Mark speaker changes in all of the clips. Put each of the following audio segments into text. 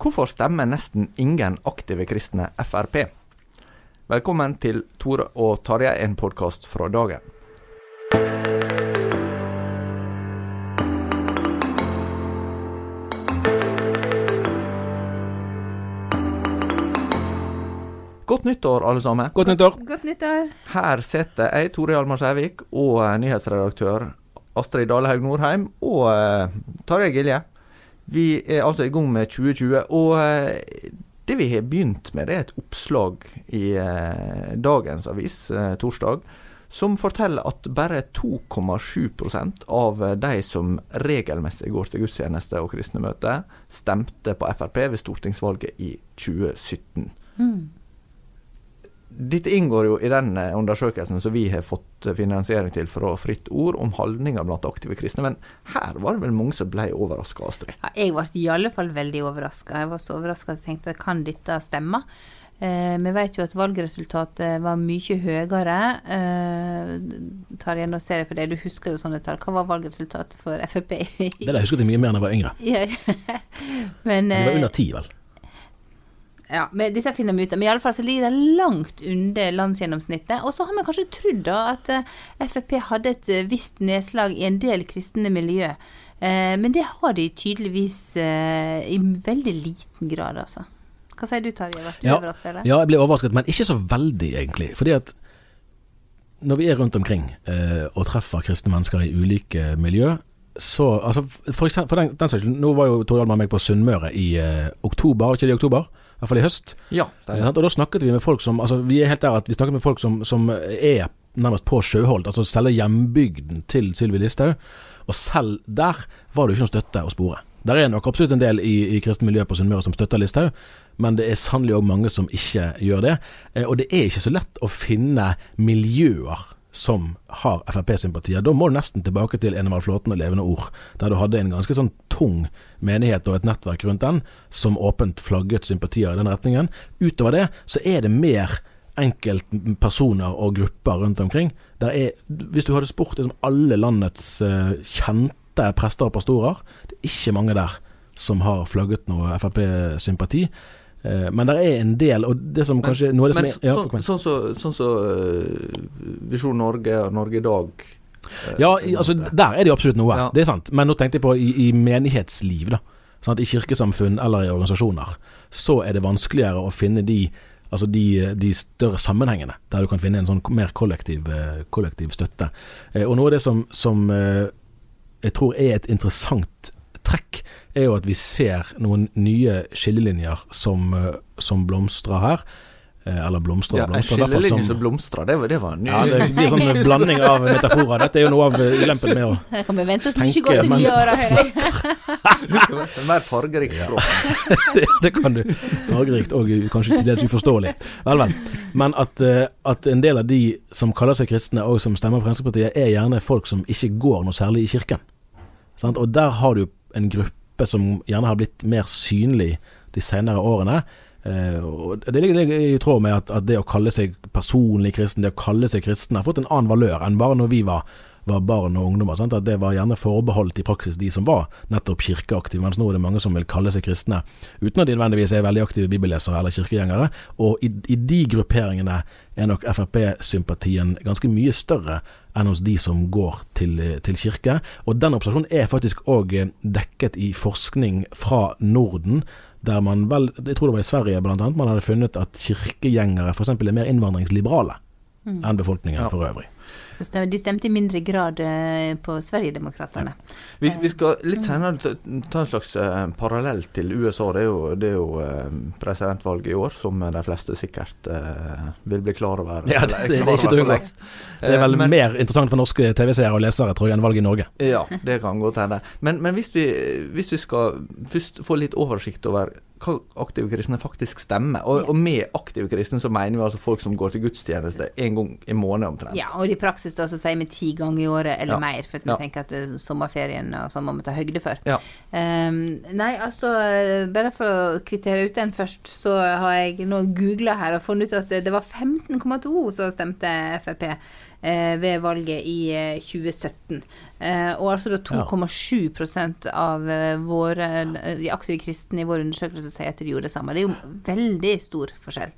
Speaker 1: Hvorfor stemmer nesten ingen aktive kristne Frp? Velkommen til Tore og Tarjei, en podkast fra dagen. Godt nyttår, alle sammen.
Speaker 2: Godt nyttår.
Speaker 3: Godt nyttår.
Speaker 1: Her sitter jeg, Tore Hjalmar Sævik, og nyhetsredaktør Astrid Dalehaug Norheim og eh, Tarjei Gilje. Vi er altså i gang med 2020, og eh, det vi har begynt med, det er et oppslag i eh, dagens avis, eh, torsdag, som forteller at bare 2,7% av de som regelmessig går til gudstjeneste og kristne møter, stemte på Frp ved stortingsvalget i 2017.
Speaker 3: Mm.
Speaker 1: Dette inngår jo i den eh, undersøkelsen som vi har fått eh, finansiering til fra Fritt Ord, om holdninger blant aktive kristne. Men her var det vel mange som ble overraska, Astrid?
Speaker 3: Ja, jeg ble i alle fall veldig overraska. Jeg var så overraska at jeg tenkte kan dette stemme? Eh, vi vet jo at valgresultatet var mye høyere. Eh, igjen og ser på det, du husker jo sånne tall. Hva var valgresultatet for Frp?
Speaker 2: Det der husket jeg mye mer enn jeg var yngre.
Speaker 3: Ja, Men,
Speaker 2: Det var
Speaker 3: eh,
Speaker 2: under ti, vel.
Speaker 3: Ja, men dette finner vi ut av. Men i alle fall så ligger det langt under landsgjennomsnittet. Og så har vi kanskje trodd da at eh, Frp hadde et eh, visst nedslag i en del kristne miljø. Eh, men det har de tydeligvis i veldig liten grad, altså. Hva sier du, Tarjei? Ble du
Speaker 2: Ja,
Speaker 3: overrasket, eller?
Speaker 2: ja, jeg ble overrasket, men ikke så veldig, egentlig. Fordi at når vi er rundt omkring eh, og treffer kristne mennesker i ulike miljø, så altså, For eksempel, for den, den saks skyld, nå var jo Tor Almar meg på Sunnmøre i eh, oktober, ikke det i oktober? I hvert fall i høst.
Speaker 1: Ja,
Speaker 2: Eh, Og da snakket vi med folk som altså Vi er helt der at vi snakket med folk som, som er nærmest på Sjøholt, altså selve hjembygden til Sylvi Listhaug. Og selv der var det jo ikke noe støtte å spore. Der er nok absolutt en del i, i kristent miljø på Sunnmøre som støtter Listhaug, men det er sannelig òg mange som ikke gjør det. Eh, Og det er ikke så lett å finne miljøer som har Frp-sympatier. Da må du nesten tilbake til Enevold Flåten og Levende Ord, der du hadde en ganske sånn tung menighet og et nettverk rundt den, som åpent flagget sympatier i den retningen. Utover det så er det mer enkeltpersoner og grupper rundt omkring. Er, hvis du hadde spurt liksom alle landets eh, kjente prester og pastorer, det er ikke mange der som har flagget noe Frp-sympati. Eh, men det er en del, og det som kanskje noe av det som
Speaker 1: Men
Speaker 2: er ja,
Speaker 1: sånn-
Speaker 2: som så,
Speaker 1: sånn så, øh, Visjon Norge og Norge i dag øh,
Speaker 2: Ja, altså der er det jo absolutt noe,
Speaker 1: Ja.
Speaker 2: det er sant. Men nå tenkte jeg på i, i menighetsliv, da. Sånn at I kirkesamfunn eller i organisasjoner, så er det vanskeligere å finne de Altså de, de større sammenhengene, der du kan finne en sånn mer kollektiv, eh, kollektiv støtte. Eh, Og noe av det som, som eh, jeg tror er et interessant trekk, er jo at vi ser noen nye skillelinjer som, eh, som blomstrer her. Eh, Eller blomstrer og blomstrer. Ja, hvert fall som-
Speaker 1: som blomstrer, det var, det var en ny
Speaker 2: Ja, det blir sånn en blanding av metaforer. Dette er jo noe av eh, ulempen med å
Speaker 3: Her kan vi vente oss mye
Speaker 2: Tenke
Speaker 3: godt i
Speaker 2: mens
Speaker 3: nye år,
Speaker 2: man
Speaker 3: hører.
Speaker 1: Mer fargerikt språk.
Speaker 2: det, det kan du. Fargerikt og kanskje til dels uforståelig. Vel, vel. Men at, at en del av de som kaller seg kristne og som stemmer på Fremskrittspartiet, er gjerne folk som ikke går noe særlig i kirken. Sant? Og der har du en gruppe som gjerne har blitt mer synlig de senere årene. Eh, og Det ligger i tråd med at, at, det å kalle seg personlig kristen, det å kalle seg kristen, har fått en annen valør enn bare når vi var var barn og ungdommer. Sant? At det var gjerne forbeholdt i praksis de som var nettopp kirkeaktive, mens nå er det mange som vil kalle seg kristne uten at de nødvendigvis er veldig aktive bibellesere eller kirkegjengere. Og i, i de grupperingene er nok Frp-sympatien ganske mye større enn hos de som går til, til kirke. Og den observasjonen er faktisk òg dekket i forskning fra Norden der man vel, jeg tror det var i Sverige blant annet, man hadde funnet at kirkegjengere f.eks. er mer innvandringsliberale mm. enn befolkningen ja. for øvrig.
Speaker 3: De stemte i mindre grad eh, på Sverigedemokraterna.
Speaker 1: Ja. Vi, vi, skal litt senere ta, ta en slags uh, parallell til USA. Det er jo, det er jo presidentvalget i år, som de fleste sikkert vil bli klar over.
Speaker 2: Ja, det, det, det er ikke til Det er vel men, mer interessant for norske TV-seere og lesere, tror jeg, enn valget i Norge.
Speaker 1: Ja, det kan godt hende. Men, men hvis, vi, hvis vi skal først få litt oversikt over hva aktive kristne faktisk stemmer. Og, og, med aktive kristne så mener vi altså folk som går til gudstjeneste en gang i måneden omtrent.
Speaker 3: Ja, og i praksis da så sier vi ti ganger i året eller ja. mer, for vi ja. tenker at uh, sommerferien og sånn må vi ta høyde for. Ja. Um, nei, altså bare for å kvittere ut den først, så har jeg nå googla her og funnet ut at det var 15,2 som stemte Frp. Eh, ved valget i 2017. Eh, og altså da 2,7% av våre, de aktive kristne i vår undersøkelse sier at de gjorde det samme. Det er jo veldig stor forskjell.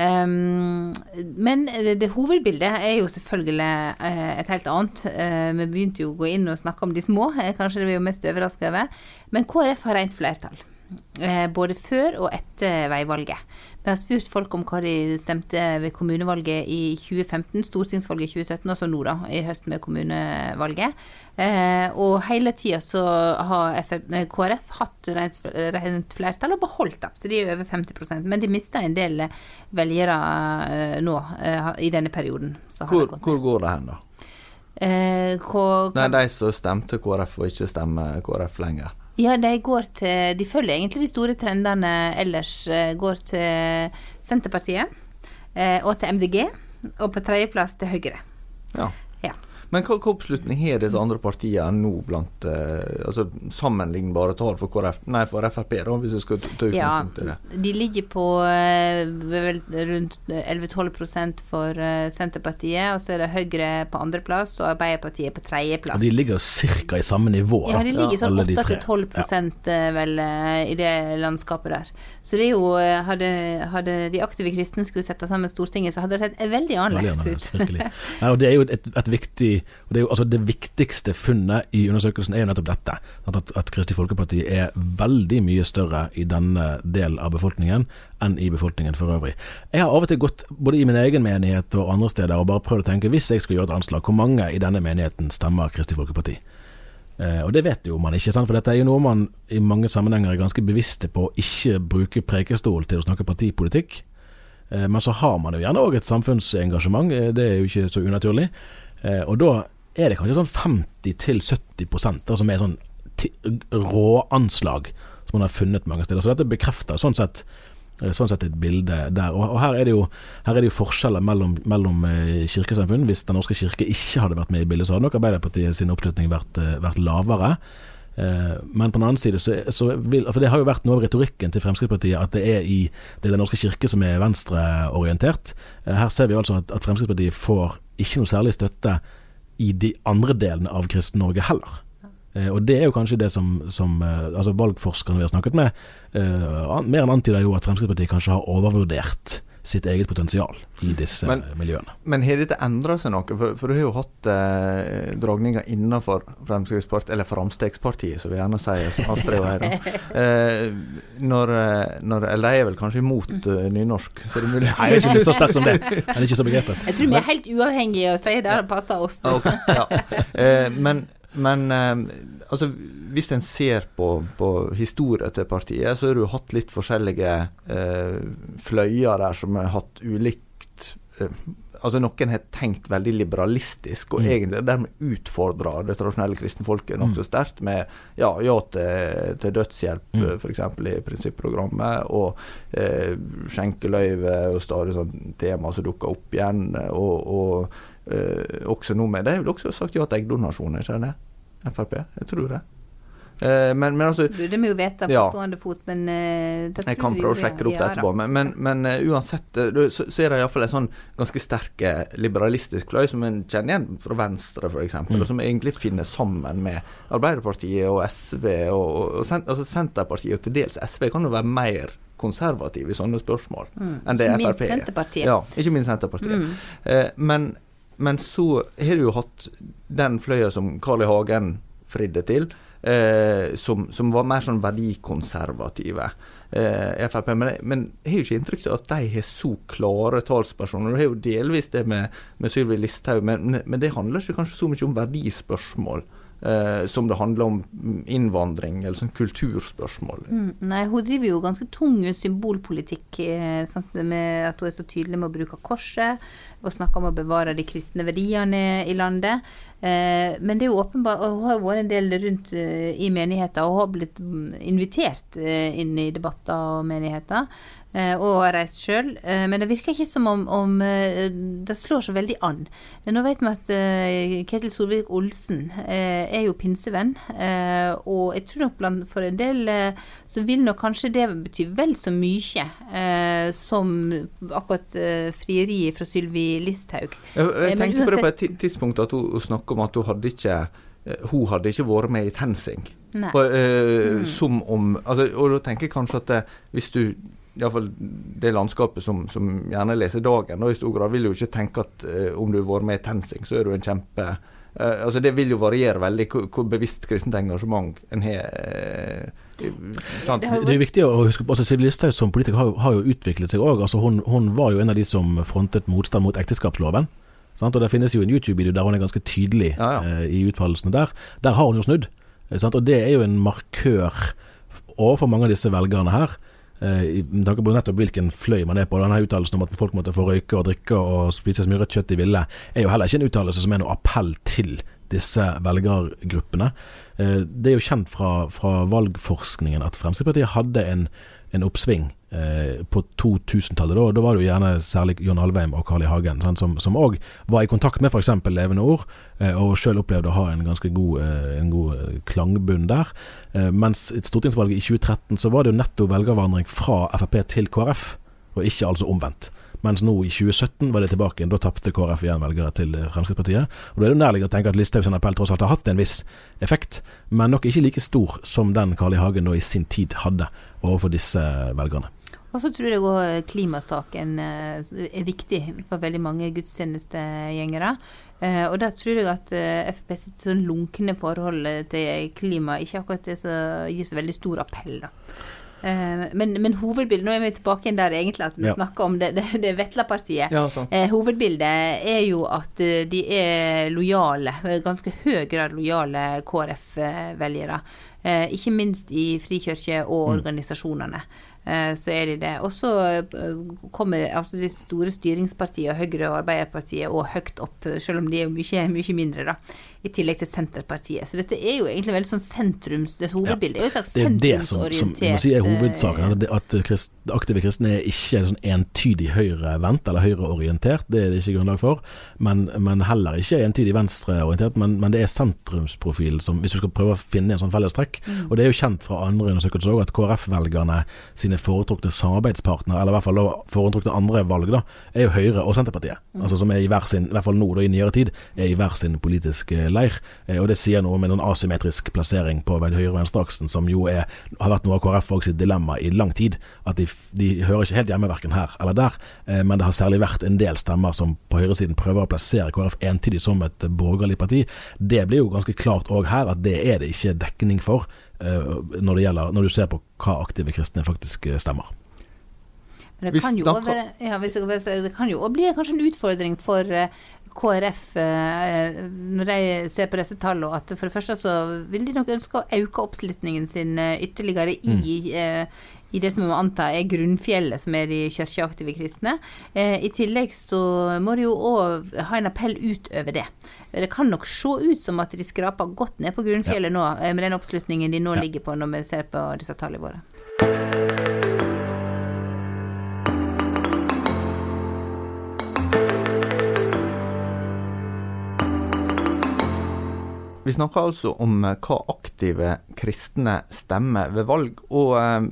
Speaker 3: Um, men det, det, hovedbildet er jo selvfølgelig uh, et helt annet. Uh, vi begynte jo å gå inn og snakke om de små, uh, kanskje det vi er mest overraska over. Men KrF har rent flertall. Både før og etter veivalget. Vi har spurt folk om hva de stemte ved kommunevalget i 2015, stortingsvalget i 2017, altså nå, da, i høst med kommunevalget. Eh, og hele tida så har KrF hatt rent, flertall og beholdt det, så de er over 50% Men de mista en del velgere eh, nå eh, i denne perioden.
Speaker 1: Hvor, hvor, går det hen, da? Eh, hva, Nei, De som stemte KrF og ikke stemmer KrF lenger.
Speaker 3: Ja, de går til De følger egentlig de store trendene ellers. Eh, går til Senterpartiet eh, og til MDG, og på tredjeplass til Høyre.
Speaker 1: Ja. Men hva, hva oppslutning har disse andre partiene nå blant eh, altså sammenlignbare tall for, KrF, nei, for Frp, da, hvis vi skal ta utgangspunkt i det?
Speaker 3: Ja, de ligger på eh, rundt 11-12 for eh, Senterpartiet, og så er det Høyre på andreplass og Arbeiderpartiet på tredjeplass.
Speaker 2: De ligger jo cirka i samme nivå?
Speaker 3: Ja, de ligger sånn 8-12 ja. Eh, vel eh, i det landskapet der. Så det er jo eh, Hadde, hadde de aktive kristne skulle sette sammen Stortinget, så hadde det sett veldig annerledes ut.
Speaker 2: Nei, og det er jo et, et viktig og det, jo, altså det viktigste funnet i undersøkelsen er jo nettopp dette. At, at Kristelig Folkeparti er veldig mye større i denne del av befolkningen enn i befolkningen for øvrig. Jeg har av og til gått både i min egen menighet og andre steder og bare prøvd å tenke, hvis jeg skulle gjøre et anslag, hvor mange i denne menigheten stemmer Kristelig Folkeparti? Eh, og det vet jo man ikke, sant? for dette er jo noe man i mange sammenhenger er ganske bevisste på å ikke bruke prekestol til å snakke partipolitikk. Eh, men så har man jo gjerne òg et samfunnsengasjement, eh, det er jo ikke så unaturlig. Eh, og da er det kanskje sånn 50-70% som er sånn råanslag som man har funnet mange steder. Så dette bekrefter sånn sett, eh, sånn sett et bilde der. Og her, er jo, her, er det jo, forskjeller mellom, mellom eh, kirkesamfunn. Hvis Den norske kirke ikke hadde vært med i bildet, så hadde nok Arbeiderpartiet sin oppslutning vært, vært lavere. Men på den annen side så, så vil, For det har jo vært noe av retorikken til Fremskrittspartiet at det er i det er Den norske kirke som er venstreorientert. Her ser vi altså at, at Fremskrittspartiet får ikke noe særlig støtte i de andre delene av Kristen-Norge heller. Eh, og det er jo kanskje det som, som eh, altså valgforskerne vi har snakket med, eh, mer enn antyder jo at Fremskrittspartiet kanskje har overvurdert sitt eget potensial i disse men, miljøene.
Speaker 1: Men har dette endra seg noe? For, for, du har jo hatt eh, dragninger innenfor Fremskrittspartiet, eller Framstegspartiet, som vi gjerne sier, som Astrid og jeg. Eh, når, eh, når, eller de er vel kanskje imot uh, nynorsk, så er det mulig
Speaker 2: Nei, jeg er ikke så sterk som det. Jeg er ikke så begeistret.
Speaker 3: Jeg tror vi er helt uavhengige og sier det passer oss.
Speaker 1: Okay, ja. eh, men, men eh, altså hvis en ser på, på historien til partiet, så har du hatt litt forskjellige eh, fløyer der som har hatt ulikt eh, Altså Noen har tenkt veldig liberalistisk, og mm. egentlig dermed utfordra det tradisjonelle kristenfolket nokså mm. sterkt med ja, ja til, til dødshjelp, mm. f.eks. i prinsipprogrammet, og eh, skjenkeløyve og stadig sånn tema som dukker opp igjen. Og, og eh, også noe med Det har vel også sagt ja til eggdonasjon, ikke det? Frp? Jeg tror det. Eh, men, men altså
Speaker 3: Burde vi jo vite på
Speaker 1: Ja.
Speaker 3: stående fot, men eh,
Speaker 1: Jeg kan prøve å sjekke det opp
Speaker 3: Ja,
Speaker 1: etterpå, men, men, men uh, uansett eh, du- så, så er det iallfall en sånn ganske sterk eh, liberalistisk fløy som en kjenner igjen fra Venstre, f.eks.,
Speaker 2: Mm.
Speaker 1: og som egentlig finner sammen med Arbeiderpartiet og SV og, og, og sen, altså Senterpartiet og til dels SV kan jo være mer konservative i sånne spørsmål enn det
Speaker 3: Mm. Ikke minst
Speaker 1: Frp er. Ja, ikke minst Senterpartiet.
Speaker 3: Mm.
Speaker 1: Eh, men, men så har du jo hatt den fløya som Carl I. Hagen fridde til, eh, som, som var mer sånn verdikonservative eh, Frp. Men, men jeg har jo ikke inntrykk av at de har så klare talspersoner. Du har jo delvis det med, med Sylvi Listhaug, men, men det handler ikke kanskje så mye om verdispørsmål. Eh, som det handler om innvandring eller sånn kulturspørsmål.
Speaker 3: Mm, nei, hun driver jo ganske tung symbolpolitikk eh, sant, med at hun er så tydelig med å bruke korset og snakke om å bevare de kristne verdiene i landet. Eh, men det er jo åpenbart, og hun har jo vært en del rundt eh, i menigheter og har blitt mm, invitert eh, inn i debatter og menigheter. og har reist sjøl. Men det virker ikke som om, om det slår så veldig an. Nå vet vi at Ketil Solvik-Olsen er jo pinsevenn, og jeg tror nok for en del så vil nok kanskje det bety vel så mye som akkurat frieriet fra Sylvi Listhaug.
Speaker 1: Jeg, jeg
Speaker 3: tenkte
Speaker 1: tenkte på det på et tidspunkt at hun, hun om at hun hadde ikke eh, hun hadde ikke vært med i TenSing. Uh,
Speaker 3: Mm.
Speaker 1: Som om altså, Og da tenker jeg kanskje at det, hvis du Iallfall det landskapet som, som gjerne leser Dagen, og i stor grad vil jo ikke tenke at uh, om du har vært med i TenSing, så er du en kjempe uh, altså Det vil jo variere veldig hvor, hvor bevisst kristent engasjement en har. eh, sant?
Speaker 3: Det
Speaker 2: er viktig å huske på altså Sylvi Listhaug som politiker har, har jo utviklet seg òg. Altså hun, hun var jo en av de som frontet motstand mot ekteskapsloven. Sant? Og Det finnes jo en YouTube-video der hun er ganske tydelig
Speaker 1: Ja, ja.
Speaker 2: eh, i uttalelsene der. Der har hun jo snudd. eh, Sant? Og det er jo en markør overfor mange av disse velgerne her. eh, Med tanke på nettopp hvilken fløy man er på. Denne uttalelsen om at folk måtte få røyke og drikke og spise så mye rødt kjøtt de ville, er jo heller ikke en uttalelse som er noe appell til disse velgergruppene. Eh, Det er jo kjent fra, fra valgforskningen at Fremskrittspartiet hadde en, en oppsving eh, på 2000-tallet. Da, da var det jo gjerne særlig John Alvheim og Carl I. Hagen sant, som, òg var i kontakt med f.eks. Levende Ord, eh, og sjøl opplevde å ha en ganske god, eh, en god eh, klangbunn der. Mens i stortingsvalget i 2013 så var det jo netto velgervandring fra Frp til KrF, og ikke altså omvendt. Mens nå i 2017 var det tilbake igjen. Da tapte KrF igjen velgere til Fremskrittspartiet. Og Da er det nærliggende å tenke at Listhaugs appell tross alt har hatt en viss effekt, men nok ikke like stor som den Carl I. Hagen da i sin tid hadde overfor disse velgerne.
Speaker 3: Og så tror jeg òg klimasaken eh, er viktig for veldig mange gudstjenestegjengere. Eh, Og der tror jeg at FP sitt sånn lunkne forhold til klima ikke akkurat det som gir så veldig stor appell. da. Eh, Men, men hovedbildet Nå er vi tilbake igjen der egentlig at vi
Speaker 2: Ja.
Speaker 3: snakker om det, det, det Vetla-partiet.
Speaker 1: Ja.
Speaker 3: Eh, hovedbildet er jo at eh, de er lojale, eh, ganske høy grad lojale KrF-velgere. Eh, ikke minst i frikirke og organisasjonene. Eh, så er de det. Og så eh, kommer altså de store styringspartiene, Høyre og Arbeiderpartiet, og høyt opp, eh, selv om de er mye, mye mindre, da. I tillegg til Senterpartiet. Så dette er jo egentlig veldig sånn sentrums... Det hovedbildet er jo et slags sentrumsorientert
Speaker 2: Det er det som, som må si er
Speaker 3: eh,
Speaker 2: hovedsaken. At, at krist, aktive kristne er ikke sånn entydig høyrevendt eller høyreorientert, det er det ikke grunnlag for. Men, men heller ikke entydig venstreorientert, men, men det er sentrumsprofil som, hvis du skal prøve å finne en sånn fellestrekk.
Speaker 3: Mm.
Speaker 2: Og det er jo kjent fra andre undersøkelser òg at KrF-velgerne sine foretrukne samarbeidspartnere, eller i hvert fall foretrukne andre valg, da, er jo Høyre og Senterpartiet.
Speaker 3: Mm.
Speaker 2: Altså som er i hver sin, i hvert fall nå da i nyere tid, er i hver sin politiske leir. Eh, og det sier noe med en asymmetrisk plassering på høyre- og venstreaksen, som jo er, har vært noe av KrF og sitt dilemma i lang tid. At de, de hører ikke helt hjemme verken her eller der, eh, men det har særlig vært en del stemmer som på høyresiden prøver å plassere KrF entydig som et eh, borgerlig parti. Det blir jo ganske klart òg her at det er det ikke dekning for, eh, når, det gjelder, når du ser på hva aktive kristne faktisk eh, stemmer.
Speaker 3: Men det kan jo ja, det kan jo også bli kanskje en utfordring for eh, KrF eh, når de ser på disse tallene, at for det første så vil de nok ønske å øke oppslutningen sin eh, ytterligere i, eh, i det som man antar er grunnfjellet, som er de kirkeaktive kristne. Eh, I tillegg så må de jo òg ha en appell utover det. Det kan nok se ut som at de skraper godt ned på grunnfjellet nå, eh, med den oppslutningen de nå
Speaker 2: Ja.
Speaker 3: ligger på når vi ser på disse tallene våre.
Speaker 1: Vi snakker altså om eh, hva aktive kristne stemmer ved valg, og eh,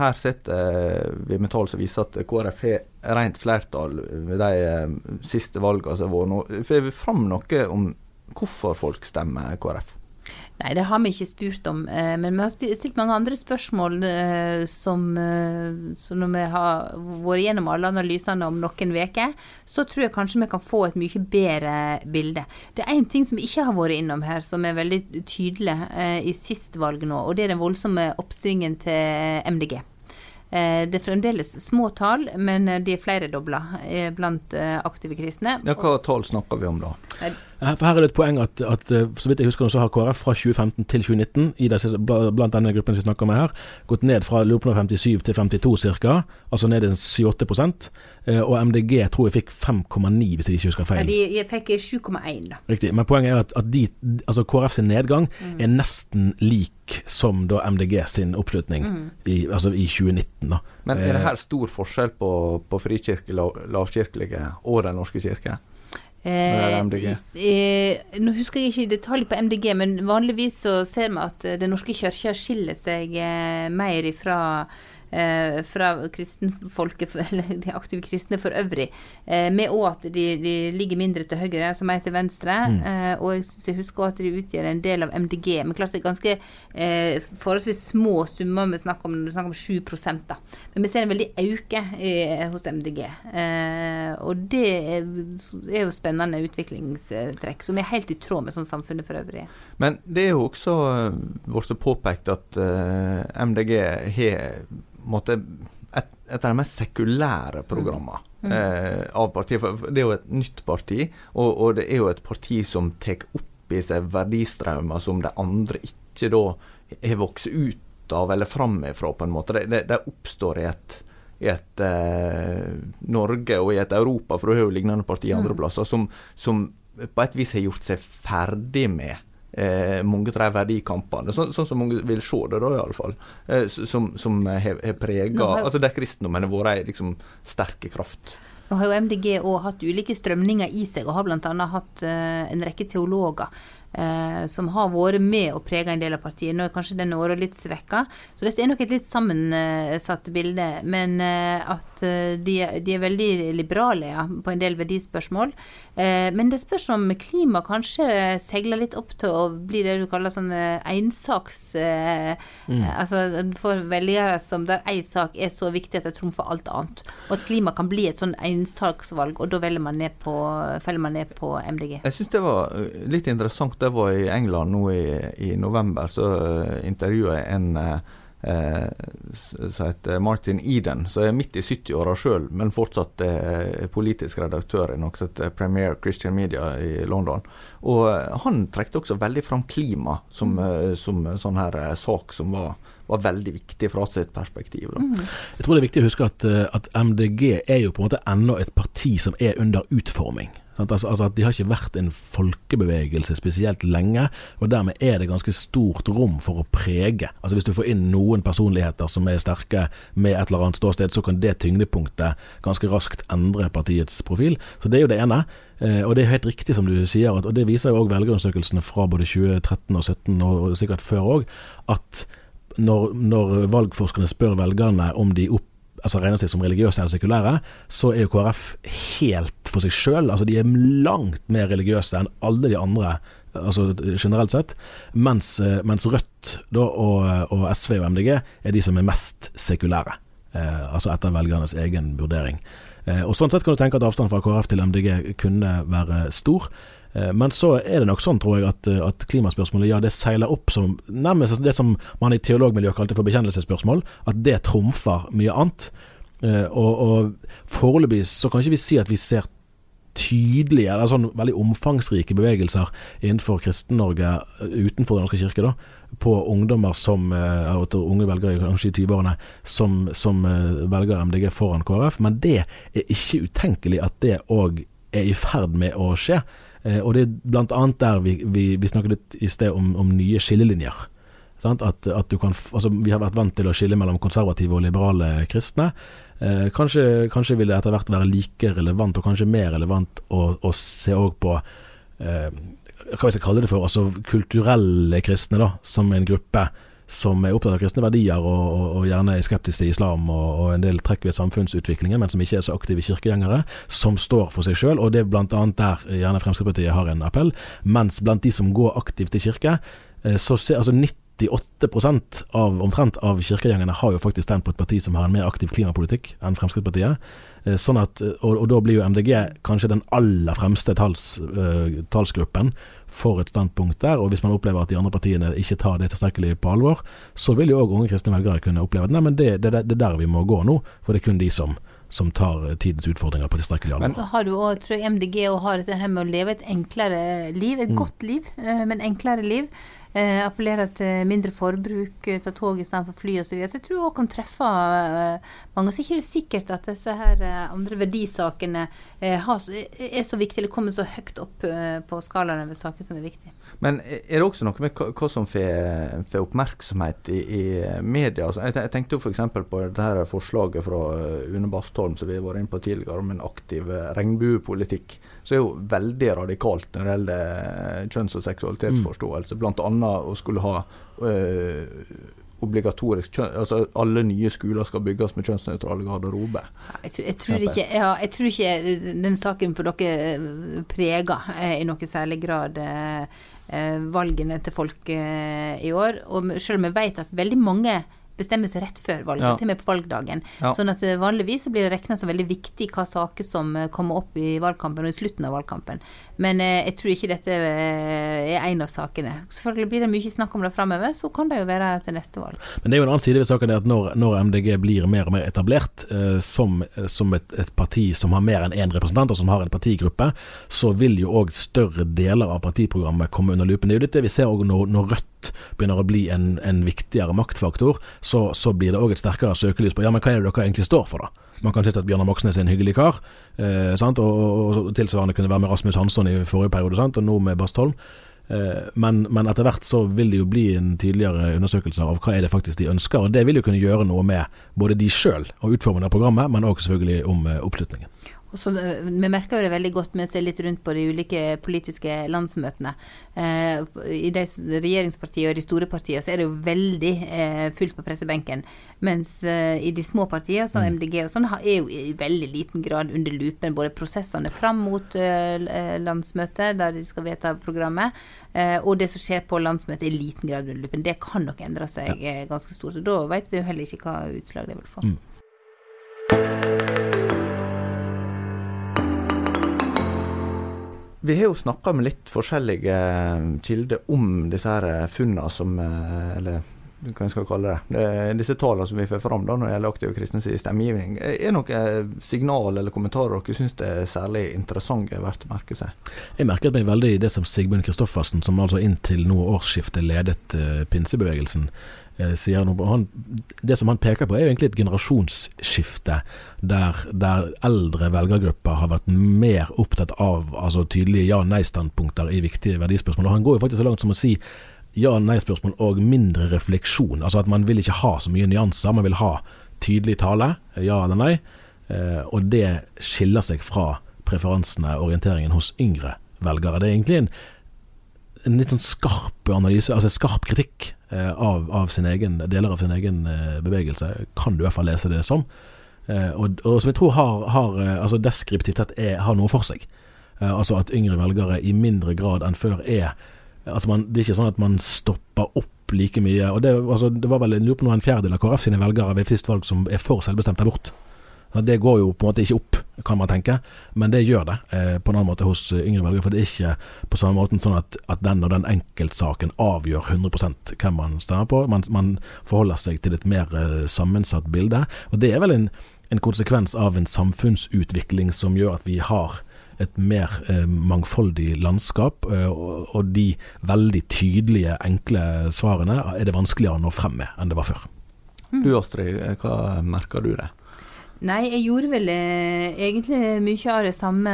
Speaker 1: her sitter eh, vi med tall som viser at KrF har rent flertall ved de eh, siste valgene som har vært nå. Får vi fram noe om hvorfor folk stemmer KrF?
Speaker 3: Nei, det har vi ikke spurt om. eh, Men vi har stilt mange andre spørsmål som, som, eh, når vi har vært gjennom alle analysene om noen uker, så tror jeg kanskje vi kan få et mye bedre bilde. Det er én ting som vi ikke har vært innom her, som er veldig tydelig eh, i sist valg nå, og det er den voldsomme oppsvingen til MDG. Eh, Det er fremdeles små tall, men eh, de er flere dobla blant eh, aktive kristne.
Speaker 1: Ja, hva tall snakker vi om da?
Speaker 2: For her er det et poeng at, at eh, så vidt jeg husker så har KrF fra 2015 til 2019, i disse, blant denne gruppen vi snakker om her, gått ned fra lurer på 57 til 52 ca., altså ned en 7-8 eh, Og MDG tror jeg fikk 5,9, hvis jeg ikke husker feil.
Speaker 3: Ja, de fikk 7,1, da.
Speaker 2: Riktig. Men poenget er at, at de, altså KrF sin nedgang er nesten lik som da MDG sin oppslutning i, altså i 2019. da.
Speaker 1: Men er det
Speaker 2: Eh,
Speaker 1: her stor forskjell på, på frikirke, lav, lavkirkelige og Den norske kirke? MDG.
Speaker 3: Eh, nå husker jeg ikke i detalj på MDG, men vanligvis så ser vi at eh, Den norske kirka skiller seg eh, mer ifra eh, fra kristenfolket, eller de aktive kristne for øvrig. Eh, med òg at de, de ligger mindre til høyre, altså mer til venstre. Eh, og jeg syns jeg husker at de utgjør en del av MDG. Men klart det er ganske eh, forholdsvis små summer vi snakker om når vi snakker om 7 da. Men vi ser en veldig auke i, hos MDG. Eh, og det er, er jo spennende utviklingstrekk, som er helt i tråd med sånn samfunnet for øvrig.
Speaker 1: Men det er jo også eh, blitt påpekt at eh, MDG har måtte, et, et av de mest sekulære programmene eh, av partiet. For det er jo et nytt parti, og, og det er jo et parti som tar opp i seg verdistraumer som de andre ikke da har vokst ut av eller framifrå, på en måte. De, de, de oppstår i et i et eh, Norge og i et Europa, for du har jo lignende partier andre plasser, som, som på et vis har gjort seg ferdig med eh, mange av de verdikampene, sånn, sånn som mange vil se det, da iallfall, eh, som, som har prega
Speaker 3: har
Speaker 1: Altså der kristendommen har vært ei liksom, sterke kraft.
Speaker 3: Nå har jo MDG òg hatt ulike strømninger i seg, og har bl.a. hatt eh, en rekke teologer eh, som har vært med og prega en del av partiet. Nå er kanskje denne åra litt svekka, så dette er nok et litt sammensatt bilde. Men eh, at eh, de, de er veldig liberale ja, på en del verdispørsmål. Eh, men det spørs om klima kanskje seiler litt opp til å bli det du kaller sånn ensaks... Eh, eh, altså for velgere som der én sak er så viktig at det trumfer alt annet. Og at klima kan bli et sånn ensaksvalg, og da velger man ned på, feller man ned på MDG.
Speaker 1: Jeg syns det var litt interessant. Det var i England nå i, i november. Så uh, intervjua jeg en eh, eh, som heter Martin Eden, som er midt i 70-åra sjøl, men fortsatt eh, politisk redaktør i noe som heter Premier Christian Media i London. Og eh, han trekte også veldig fram klima som, eh, som sånn her eh, sak som var, var veldig viktig fra sitt perspektiv. Da.
Speaker 2: Jeg tror det er viktig å huske at, eh, at MDG er jo på en måte ennå et parti som er under utforming. Altså, altså at De har ikke vært en folkebevegelse spesielt lenge, og dermed er det ganske stort rom for å prege. Altså Hvis du får inn noen personligheter som er sterke med et eller annet ståsted, så kan det tyngdepunktet ganske raskt endre partiets profil. Så Det er jo det ene. Eh, og det er helt riktig som du sier, og det viser jo òg velgerundersøkelsene fra både 2013 og 2017, og, og sikkert før òg, at når, når valgforskerne spør velgerne om de opp, altså regner seg som religiøse eller sekulære, så er jo KrF helt for seg sjøl. Altså de er langt mer religiøse enn alle de andre, altså generelt sett. Mens, eh, mens Rødt da, og, og SV og MDG er de som er mest sekulære. Eh, altså etter velgernes egen vurdering. Eh, og Sånn sett kan du tenke at avstanden fra KrF til MDG kunne være stor. Eh, Men så er det nok sånn, tror jeg, at, eh, at klimaspørsmålet ja, det seiler opp som nærmest det som man i teologmiljøet kalte for bekjennelsesspørsmål. At det trumfer mye annet. Og, og foreløpig så kan ikke vi si at vi ser tydelige, eller sånn veldig omfangsrike bevegelser innenfor Kristen-Norge eh, utenfor Den norske kirke, da, på ungdommer som eh, unge velgere kanskje i 20-årene som, som eh, velger MDG foran KrF. Men det er ikke utenkelig at det òg er i ferd med å skje. Og det er annet der vi, vi, vi snakket litt i sted om, om nye skillelinjer. At, at kan, altså, vi har vært vant til å skille mellom konservative og liberale kristne. Eh, kanskje, kanskje vil det etter hvert være like relevant, og kanskje mer relevant, å, å se òg på eh, hva vi skal kalle det for, altså kulturelle kristne, da, som en gruppe som er opptatt av kristne verdier og, og, og gjerne er skeptisk til islam og, og, en del trekk ved samfunnsutviklingen, men som ikke er så aktive kirkegjengere, som står for seg sjøl. Og det er bl.a. der gjerne Fremskrittspartiet har en appell. Mens blant de som går aktivt i kirke, eh, så ser altså 98% av omtrent av kirkegjengene har jo faktisk stemt på et parti som har en mer aktiv klimapolitikk enn Fremskrittspartiet. Eh, sånn at, og, og da blir jo MDG kanskje den aller fremste tals, uh, talsgruppen for et standpunkt der. Og hvis man opplever at de andre partiene ikke tar det tilstrekkelig på alvor, så vil jo òg unge kristne velgere kunne oppleve at nei, men det, det, det er der vi må gå nå, for det er kun de som som tar tidens utfordringer på tilstrekkelig alvor.
Speaker 3: Så har du òg, tror jeg, MDG og har dette her med å leve et enklere liv. Et mm. godt liv, eh, men enklere liv. Eh, appellerer til mindre forbruk, eh, ta tog istedenfor fly osv. Så, videre. så jeg tror òg kan treffe eh, mange. Så ikke det er sikkert at disse her eh, andre verdisakene eh, har, er så viktige eller kommer så høyt opp eh, på skalaen over saker som er viktige.
Speaker 1: Men er det også noe med hva som får oppmerksomhet i, i media? Altså, jeg, tenkte jo f.eks. på dette forslaget fra Une Bastholm som vi har vært inne på tidligere, om en aktiv regnbuepolitikk så er jo veldig radikalt når det gjelder kjønns- og seksualitetsforståelse. Mm. annet å skulle ha øh, obligatorisk kjønn, altså Alle nye skoler skal bygges med kjønnsnøytrale garderober.
Speaker 3: Jeg, jeg, tror ikke, ja, jeg tror ikke den saken på dere preger eh, i noe særlig grad eh, valgene til folk eh, i år. Og selv om jeg vet at veldig mange bestemme seg rett før valget, ja. til og med på valgdagen. Ja. Sånn at eh, vanligvis blir det regna som veldig viktig hva saker som eh, kommer opp i valgkampen og i slutten av valgkampen. Men eh, jeg tror ikke dette eh, er en av sakene. Selvfølgelig blir det mye snakk om det framover, så kan det jo være til neste valg.
Speaker 2: Men det er jo en annen side ved saken at når, når MDG blir mer og mer etablert eh, som, som et, et, parti som har mer enn én representant, og som har en partigruppe, så vil jo òg større deler av partiprogrammet komme under lupen. Det er jo litt det vi ser òg når, når Rødt begynner å bli en, en viktigere maktfaktor, så, så blir det òg et sterkere søkelys på ja, men hva er det dere egentlig står for, da? Man kan synes at Bjørnar Moxnes er en hyggelig kar, eh, og, og, og, tilsvarende kunne være med Rasmus Hansson i forrige periode, sant? og nå med Bastholm. Eh, men, men, etter hvert så vil det jo bli en tydeligere undersøkelse av hva er det faktisk de ønsker. og Det vil jo kunne gjøre noe med både de sjøl og utformingen av programmet, men òg selvfølgelig om eh, oppslutningen.
Speaker 3: Og så, eh, vi merker jo det veldig godt med å se litt rundt på de ulike politiske landsmøtene. Eh, I de regjeringspartiene og de store partiene så er det jo veldig eh, fullt på pressebenken. Mens eh, i de små partiene, som mm. MDG og sånn, er jo i veldig liten grad under lupen både prosessene fram mot eh, eh, landsmøtet, der de skal vedta programmet, og det som skjer på landsmøtet, i liten grad under lupen. Det kan nok endre seg ganske stort. og Da vet vi jo heller ikke hva utslag det vil få. Mm.
Speaker 1: Vi har jo snakka med litt forskjellige eh, kilder om disse her eh, funnene som eh, Eller hva skal skal kalle det. Disse tallene som vi får fram da når det gjelder aktive kristne i stemmegivning. Er det noen signal eller kommentarer dere syns er særlig interessante verdt å merke seg?
Speaker 2: Jeg merket meg veldig det som Sigmund Kristoffersen, som altså inntil nå årsskiftet ledet pinsebevegelsen, sier noe han, Det som han peker på, er jo egentlig et generasjonsskifte der, der eldre velgergrupper har vært mer opptatt av altså tydelige ja-nei-standpunkter i viktige verdispørsmål. Og Han går jo faktisk så langt som å si ja-nei-spørsmål og mindre refleksjon. Altså at man vil ikke ha så mye nyanser, man vil ha tydelig tale, ja eller nei. Eh, og det skiller seg fra preferansene, og orienteringen hos yngre velgere. Det er egentlig en en litt sånn skarp analyse, altså skarp kritikk eh, av, av, egen, deler av sin egen eh, bevegelse, kan du i hvert fall lese det som. Eh, og, og, som jeg tror har, har altså deskriptivt sett er, har noe for seg. Altså at yngre velgere i mindre grad enn før er altså man, Det er ikke sånn at man stopper opp like mye. og Det, altså, det var vel en, en fjerdedel av KrF sine velgere ved sist valg som er for selvbestemt abort. Det går jo på en måte ikke opp, kan man tenke, men det gjør det eh, på en annen måte hos eh, yngre velgere. For det er ikke på samme måte sånn at, at den og den enkeltsaken avgjør 100% hvem man stemmer på. Man, man, forholder seg til et mer eh, sammensatt bilde. Og det er vel en, en, konsekvens av en samfunnsutvikling som gjør at vi har et mer eh, mangfoldig landskap, og, og de veldig tydelige, enkle svarene er det vanskeligere å nå frem med enn det var før.
Speaker 1: Du Astrid, hva merker du det?
Speaker 3: Nei, jeg gjorde vel eh, egentlig mye av de samme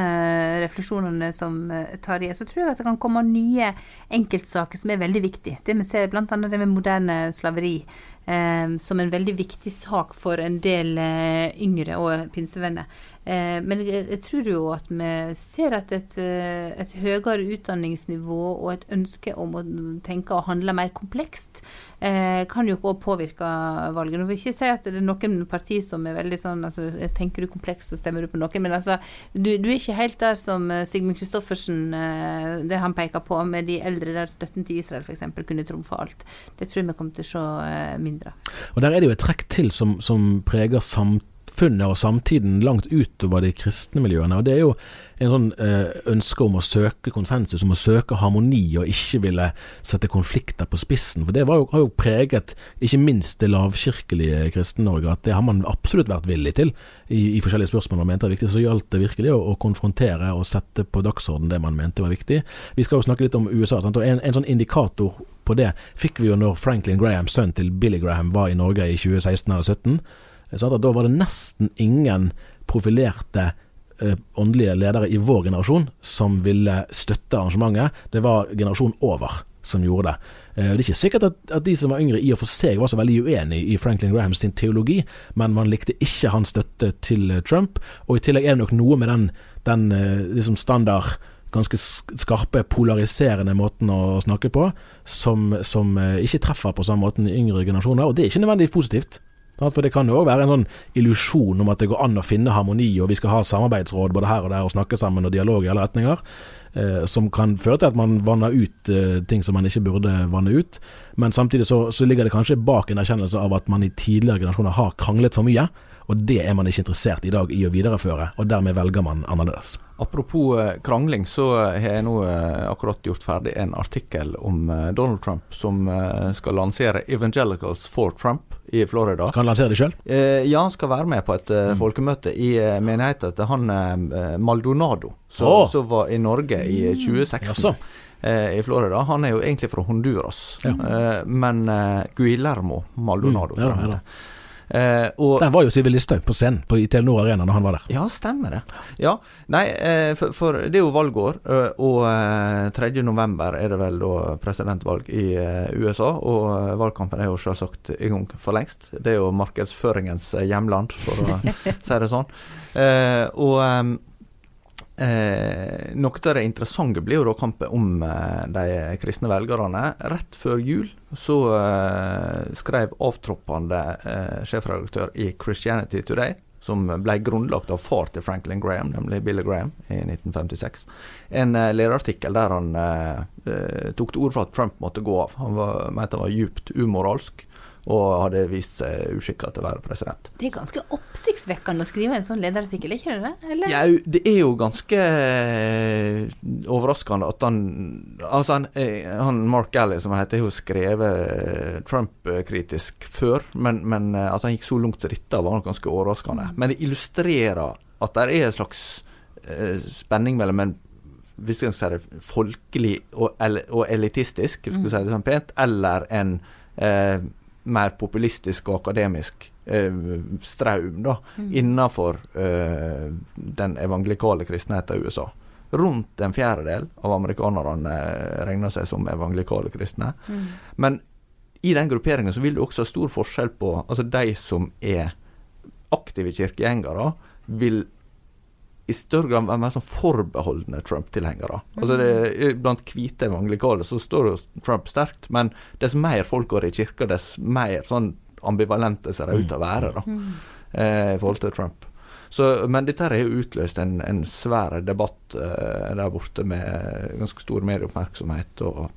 Speaker 3: refleksjonene som eh, Tarjei. Så tror jeg at det kan komme nye enkeltsaker som er veldig viktige. Det vi ser bl.a. det med moderne slaveri. eh, som en veldig viktig sak for en del eh, yngre og pinsevenner. Eh, men jeg, tror jo at vi ser at et, eh, et høyere utdanningsnivå og et ønske om å tenke og handle mer komplekst eh, kan jo også påvirke valget. Nå vil ikke si at det er noen partier som er veldig sånn altså, Tenker du komplekst, så stemmer du på noen. Men altså, du, du er ikke helt der som Sigmund Kristoffersen, det han peker på, med de eldre der støtten til Israel f.eks. kunne trumfe alt. Det tror jeg vi kommer til å se mindre av.
Speaker 2: Og Der er det jo et trekk til som, som preger samfunnet samfunnet og samtiden langt utover de kristne miljøene. og Det er jo en sånn eh, ønske om å søke konsensus, om å søke harmoni og ikke ville sette konflikter på spissen. For Det jo, har jo preget ikke minst det lavkirkelige Kristen-Norge, at det har man absolutt vært villig til i, i forskjellige spørsmål man mente var viktig. Så gjaldt det virkelig å, å, konfrontere og sette på dagsorden det man mente var viktig. Vi skal jo snakke litt om USA, sant? og en, en sånn indikator på det fikk vi jo når Franklin Graham, sønn til Billy Graham, var i Norge i 2016 eller 2017. Sånn at da var det nesten ingen profilerte eh, åndelige ledere i vår generasjon som ville støtte arrangementet. Det var generasjonen over som gjorde det. Eh, det er ikke sikkert at, at, de som var yngre i og for seg var så veldig uenig i Franklin Grahams teologi, men man likte ikke hans støtte til eh, Trump. Og i tillegg er det nok noe med den, den liksom standard ganske skarpe, polariserende måten å snakke på, som, som ikke treffer på samme måten i yngre generasjoner. Og det er ikke nødvendigvis positivt. For det kan jo òg være en sånn illusjon om at det går an å finne harmoni, og vi skal ha samarbeidsråd både her og der, og snakke sammen og dialog i alle retninger. Eh, som kan føre til at man vanner ut eh, ting som man ikke burde vanne ut. Men samtidig så, så ligger det kanskje bak en erkjennelse av at man i tidligere generasjoner har kranglet for mye. Og det er man ikke interessert i dag i å videreføre, og dermed velger man annerledes.
Speaker 1: Apropos eh, krangling, så har jeg nå akkurat gjort ferdig en artikkel om Donald Trump som skal lansere Evangelicals for Trump i Florida.
Speaker 2: Skal han lansere det sjøl?
Speaker 1: Eh, ja, han skal være med på et mm. folkemøte i menigheten til han Maldonado, som, oh. som, var i Norge i 2016. Mm. I Florida. Han er jo egentlig fra Honduras, ja. men Guillermo Maldonado. Mm. Ja, ja.
Speaker 2: Eh, og, Den var jo Sylvi Listhaug på scenen på, i Telenor Arena når han var der.
Speaker 1: Ja, stemmer det. Ja, Nei, eh, for, for, det er jo valgår, eh, og eh, 3.11 er det vel da presidentvalg i eh, USA. Og eh, valgkampen er jo selvsagt i gang for lengst. Det er jo markedsføringens hjemland, for å si det sånn. og Eh, noe av det interessante blir jo da kampen om eh, de kristne velgerne. Rett før jul så eh, skrev avtroppende eh, sjefredaktør i Christianity Today, som ble grunnlagt av far til Franklin Graham, nemlig Billy Graham, i 1956, en eh, lederartikkel der han eh, tok til orde for at Trump måtte gå av. Han var, mente han var djupt umoralsk og hadde vist seg uskikka til å være president.
Speaker 3: Det er ganske oppsiktsvekkende å skrive en sånn lederartikkel, ikke det? Eller?
Speaker 1: Ja, det er jo ganske eh, overraskende at han Altså, han, eh, han Mark Galley, som heter, har jo skrevet eh, Trump-kritisk før, men, men, at han gikk så langt som dette, var nok ganske overraskende. Men det illustrerer at det er en slags spenning mellom en hvis jeg skal si det, folkelig og, og elitistisk, hvis jeg skal si det sånn pent, eller en eh, mer populistisk og akademisk eh, straum da, mm. innenfor eh, den evangelikale kristenheten i USA. Rundt en fjerdedel av amerikanerne eh, regner seg som evangelikale kristne. Mm. Men i den grupperingen så vil du også ha stor forskjell på altså de som er aktive kirkegjengere, vil i større grad være mer sånn forbeholdne Trump-tilhengere. Altså det, Blant hvite evangelikale så står jo Trump sterkt, men dess mer folk går i kirka, dess mer sånn ambivalente ser det ut til å være da, mm. eh, i forhold til Trump. Så, men dette har jo utløst en, en svær debatt eh, der borte med ganske stor medieoppmerksomhet. og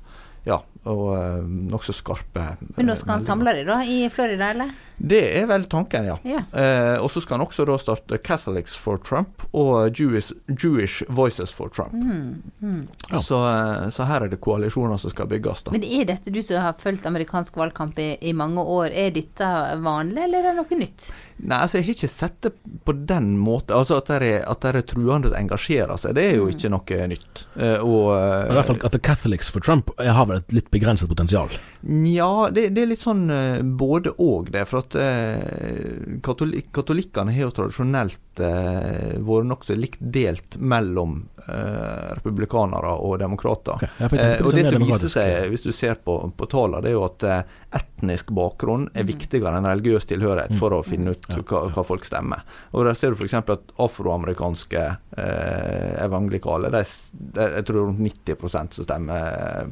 Speaker 1: ja, og uh, nokså skarpe
Speaker 3: Men nå skal han samle dem da, i Florida, eller?
Speaker 1: Det er vel tanken, ja.
Speaker 3: ja.
Speaker 1: Uh, og så skal han også da starte Catholics for Trump og Jewish, Jewish Voices for Trump. Mm, mm. Ja. Så, uh, så, her er det koalisjoner som skal bygges, da.
Speaker 3: Men er dette, du som har fulgt amerikansk valgkamp i, i, mange år, er dette vanlig, eller er det noe nytt?
Speaker 1: Nei, altså jeg har ikke sett det på den måten. Altså At det er, at det er truende engasjerer seg, det er jo ikke noe nytt. Eh, og
Speaker 2: I hvert fall at The Catholics for Trump jeg har vel et litt begrenset potensial.
Speaker 1: Nja, det, det er litt sånn eh, både og det. For at eh, katoli katolikkene har jo tradisjonelt eh, vært nokså likt delt mellom eh, republikanere og demokrater.
Speaker 2: Okay,
Speaker 1: Eh, og
Speaker 2: liksom
Speaker 1: det som viser seg, hvis du ser på, på tallene, det er jo at eh, etnisk bakgrunn er viktigere enn religiøs tilhørighet for å finne ut
Speaker 2: Mm. Ja,
Speaker 1: hva, hva folk stemmer. Og Der ser du f.eks. at afroamerikanske eh, evangelikale, de, s- de, jeg tror rundt 90% som stemmer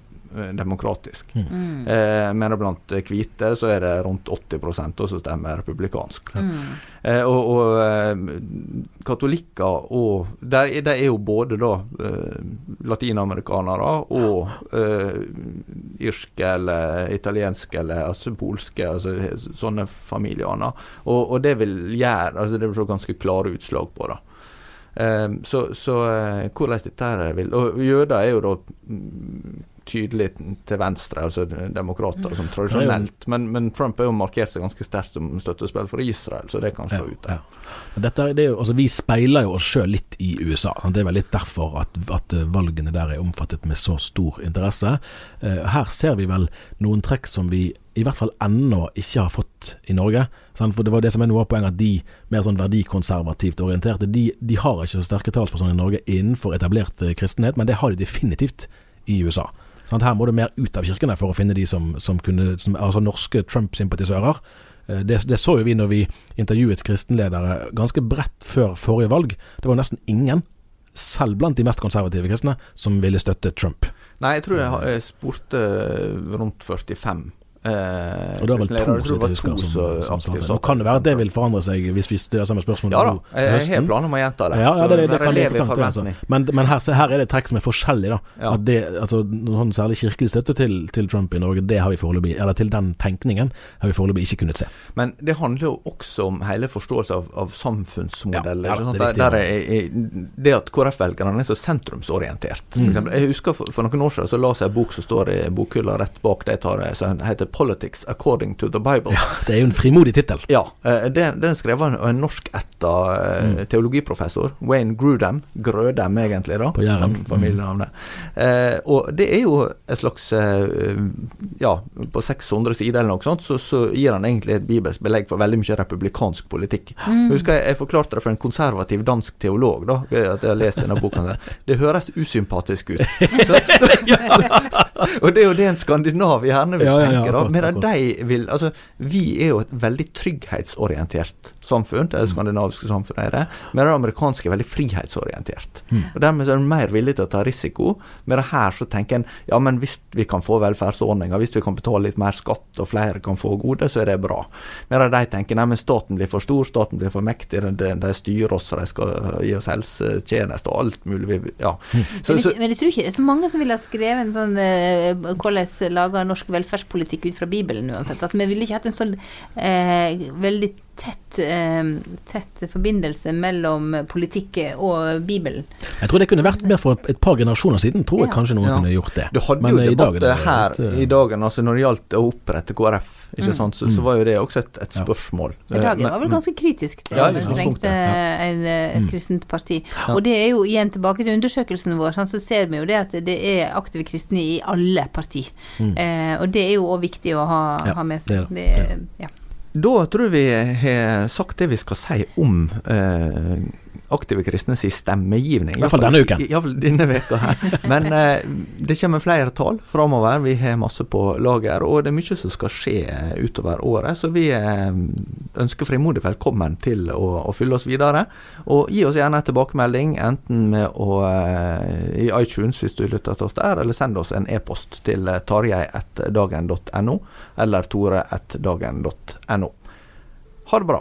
Speaker 1: demokratisk.
Speaker 3: Mm.
Speaker 1: Eh, men blant hvite så er det rundt 80 også som stemmer republikansk.
Speaker 3: Mm.
Speaker 1: Eh, og og eh, katolikker og der, er- der er jo både da eh, latinamerikanere og eh, irske eller italienske eller altså, polske, altså sånne familier. Og, og det vil gjøre altså Det vil se ganske klare utslag på det. Eh, så så eh, hvordan dette her vil Og jøder er jo da mm, tydelig til venstre, altså demokrater, som tradisjonelt. Men, men Trump har jo markert seg ganske sterkt som støttespill for Israel, så det kan slå ut der.
Speaker 2: Dette, det er jo, altså, vi speiler jo oss sjøl litt i USA. Det er vel litt derfor at, at eh, valgene der er omfattet med så stor interesse. Eh, her ser vi vel noen trekk som vi i hvert fall ennå ikke har fått i Norge. For det var det som er noe av poenget, at de mer sånn verdikonservativt orienterte, de, de har ikke så sterke talspersoner i Norge innenfor etablert eh, kristenhet, men det har de definitivt i USA. Sant? Her må du mer ut av kirkene for å finne de som, som kunne som, Altså norske Trump-sympatisører. Eh, Det, det så jo vi når vi intervjuet kristenledere ganske bredt før forrige valg. Det var nesten ingen, selv blant de mest konservative kristne, som ville støtte Trump.
Speaker 1: Nei, jeg tror jeg, jeg spurte rundt 45. Eh,
Speaker 2: Og det var vel to, så vidt jeg husker, Nå kan det være at det vil forandre seg hvis vi stiller samme spørsmål
Speaker 1: Ja da,
Speaker 2: nå til
Speaker 1: jeg, jeg har
Speaker 2: høsten.
Speaker 1: planer om å gjenta det.
Speaker 2: Ja, ja, det, det,
Speaker 1: det,
Speaker 2: kan bli interessant. Altså. Men, men her, her er det trekk som er forskjellig. da
Speaker 1: Ja.
Speaker 2: At det, altså, noen sånn særlig kirkelig støtte til, til Trump i Norge, det har vi foreløpig Eller til den tenkningen har vi foreløpig ikke kunnet se.
Speaker 1: Men det handler jo også om hele forståelsen av, av samfunnsmodeller.
Speaker 2: Ja, ja, det er viktig,
Speaker 1: det at KrF-velgerne er så sentrumsorientert.
Speaker 2: Mm.
Speaker 1: Jeg husker for, for noen år siden så la seg en bok som står i bokhylla rett bak det jeg tar, som heter 'Politics According to the Bible'.
Speaker 2: Ja, Det er jo en frimodig tittel.
Speaker 1: Ja, eh, den, den skrev av en, en norskætta eh, teologiprofessor, Wayne Grudem. Grødem, egentlig, da.
Speaker 2: På Jæren.
Speaker 1: fam- Familienavnet. Eh, og det er jo et slags Ja, på 600 sider eller noe sånt, så, så gir han egentlig et bibelsk belegg for veldig mye republikansk politikk. Jeg husker jeg, jeg forklarte det for en konservativ dansk teolog, da, at jeg har lest denne boka. Det høres usympatisk ut. Så, og det er jo det en skandinav gjerne vil
Speaker 2: Ja, ja, ja,
Speaker 1: tenke, da. Medan de vil Altså, vi er jo et veldig trygghetsorientert samfunn, det skandinaviske samfunnet er det, men det amerikanske er veldig frihetsorientert. Og Dermed er en mer villig til å ta risiko, men her så tenker en ja, men hvis vi kan få velferdsordninger, hvis vi kan betale litt mer skatt og flere kan få gode, så er det bra. Medan de tenker nei, men staten blir for stor, staten blir for mektig, de, de styrer oss, de skal gi oss helsetjenester og alt mulig. Ja. Så,
Speaker 3: Men, jeg, men jeg tror ikke det er så mange som ville ha skrevet en sånn eh, hvordan lager norsk velferdspolitikk ut fra Bibelen uansett. Altså, vi ville ikke hatt en sånn eh, veldig tett, eh, tett forbindelse mellom politikk og Bibelen.
Speaker 2: Jeg tror det kunne vært mer for et par generasjoner siden. Tror jeg kanskje noen
Speaker 1: Ja.
Speaker 2: kunne gjort det.
Speaker 1: Du hadde
Speaker 2: Men,
Speaker 1: jo
Speaker 2: eh,
Speaker 1: debatt her
Speaker 2: eh,
Speaker 1: i dagen, altså når det gjaldt å opprette KrF, ikke sant, så, så var jo det også et, et spørsmål.
Speaker 3: Ragen
Speaker 1: Eh,
Speaker 3: var vel ganske kritisk til
Speaker 1: Ja,
Speaker 3: om en trengte
Speaker 2: ja.
Speaker 3: en, et kristent parti. Og det er jo igjen tilbake til undersøkelsen vår, sånn, så ser vi jo det at det er aktive kristne i alle parti. Eh, og det er jo òg viktig å ha,
Speaker 2: Mm. Ja,
Speaker 3: ha med
Speaker 2: det er det.
Speaker 3: Det, ja.
Speaker 1: Da tror vi har sagt det vi skal si om eh, aktive kristne sin stemmegivning.
Speaker 2: I hvert fall denne uken.
Speaker 1: Iallfall denne veka her. Men eh, det kommer flere tall framover. Vi har masse på lager, og det er mye som skal skje utover året. Så vi eh, ønsker frimodig velkommen til å, å fylle oss videre. Og gi oss gjerne en tilbakemelding, enten med å eh, i iTunes hvis du lytter til oss der, eller send oss en e-post til eh, tarjei.dagen.no, eller tore.dagen.no. Ha det bra.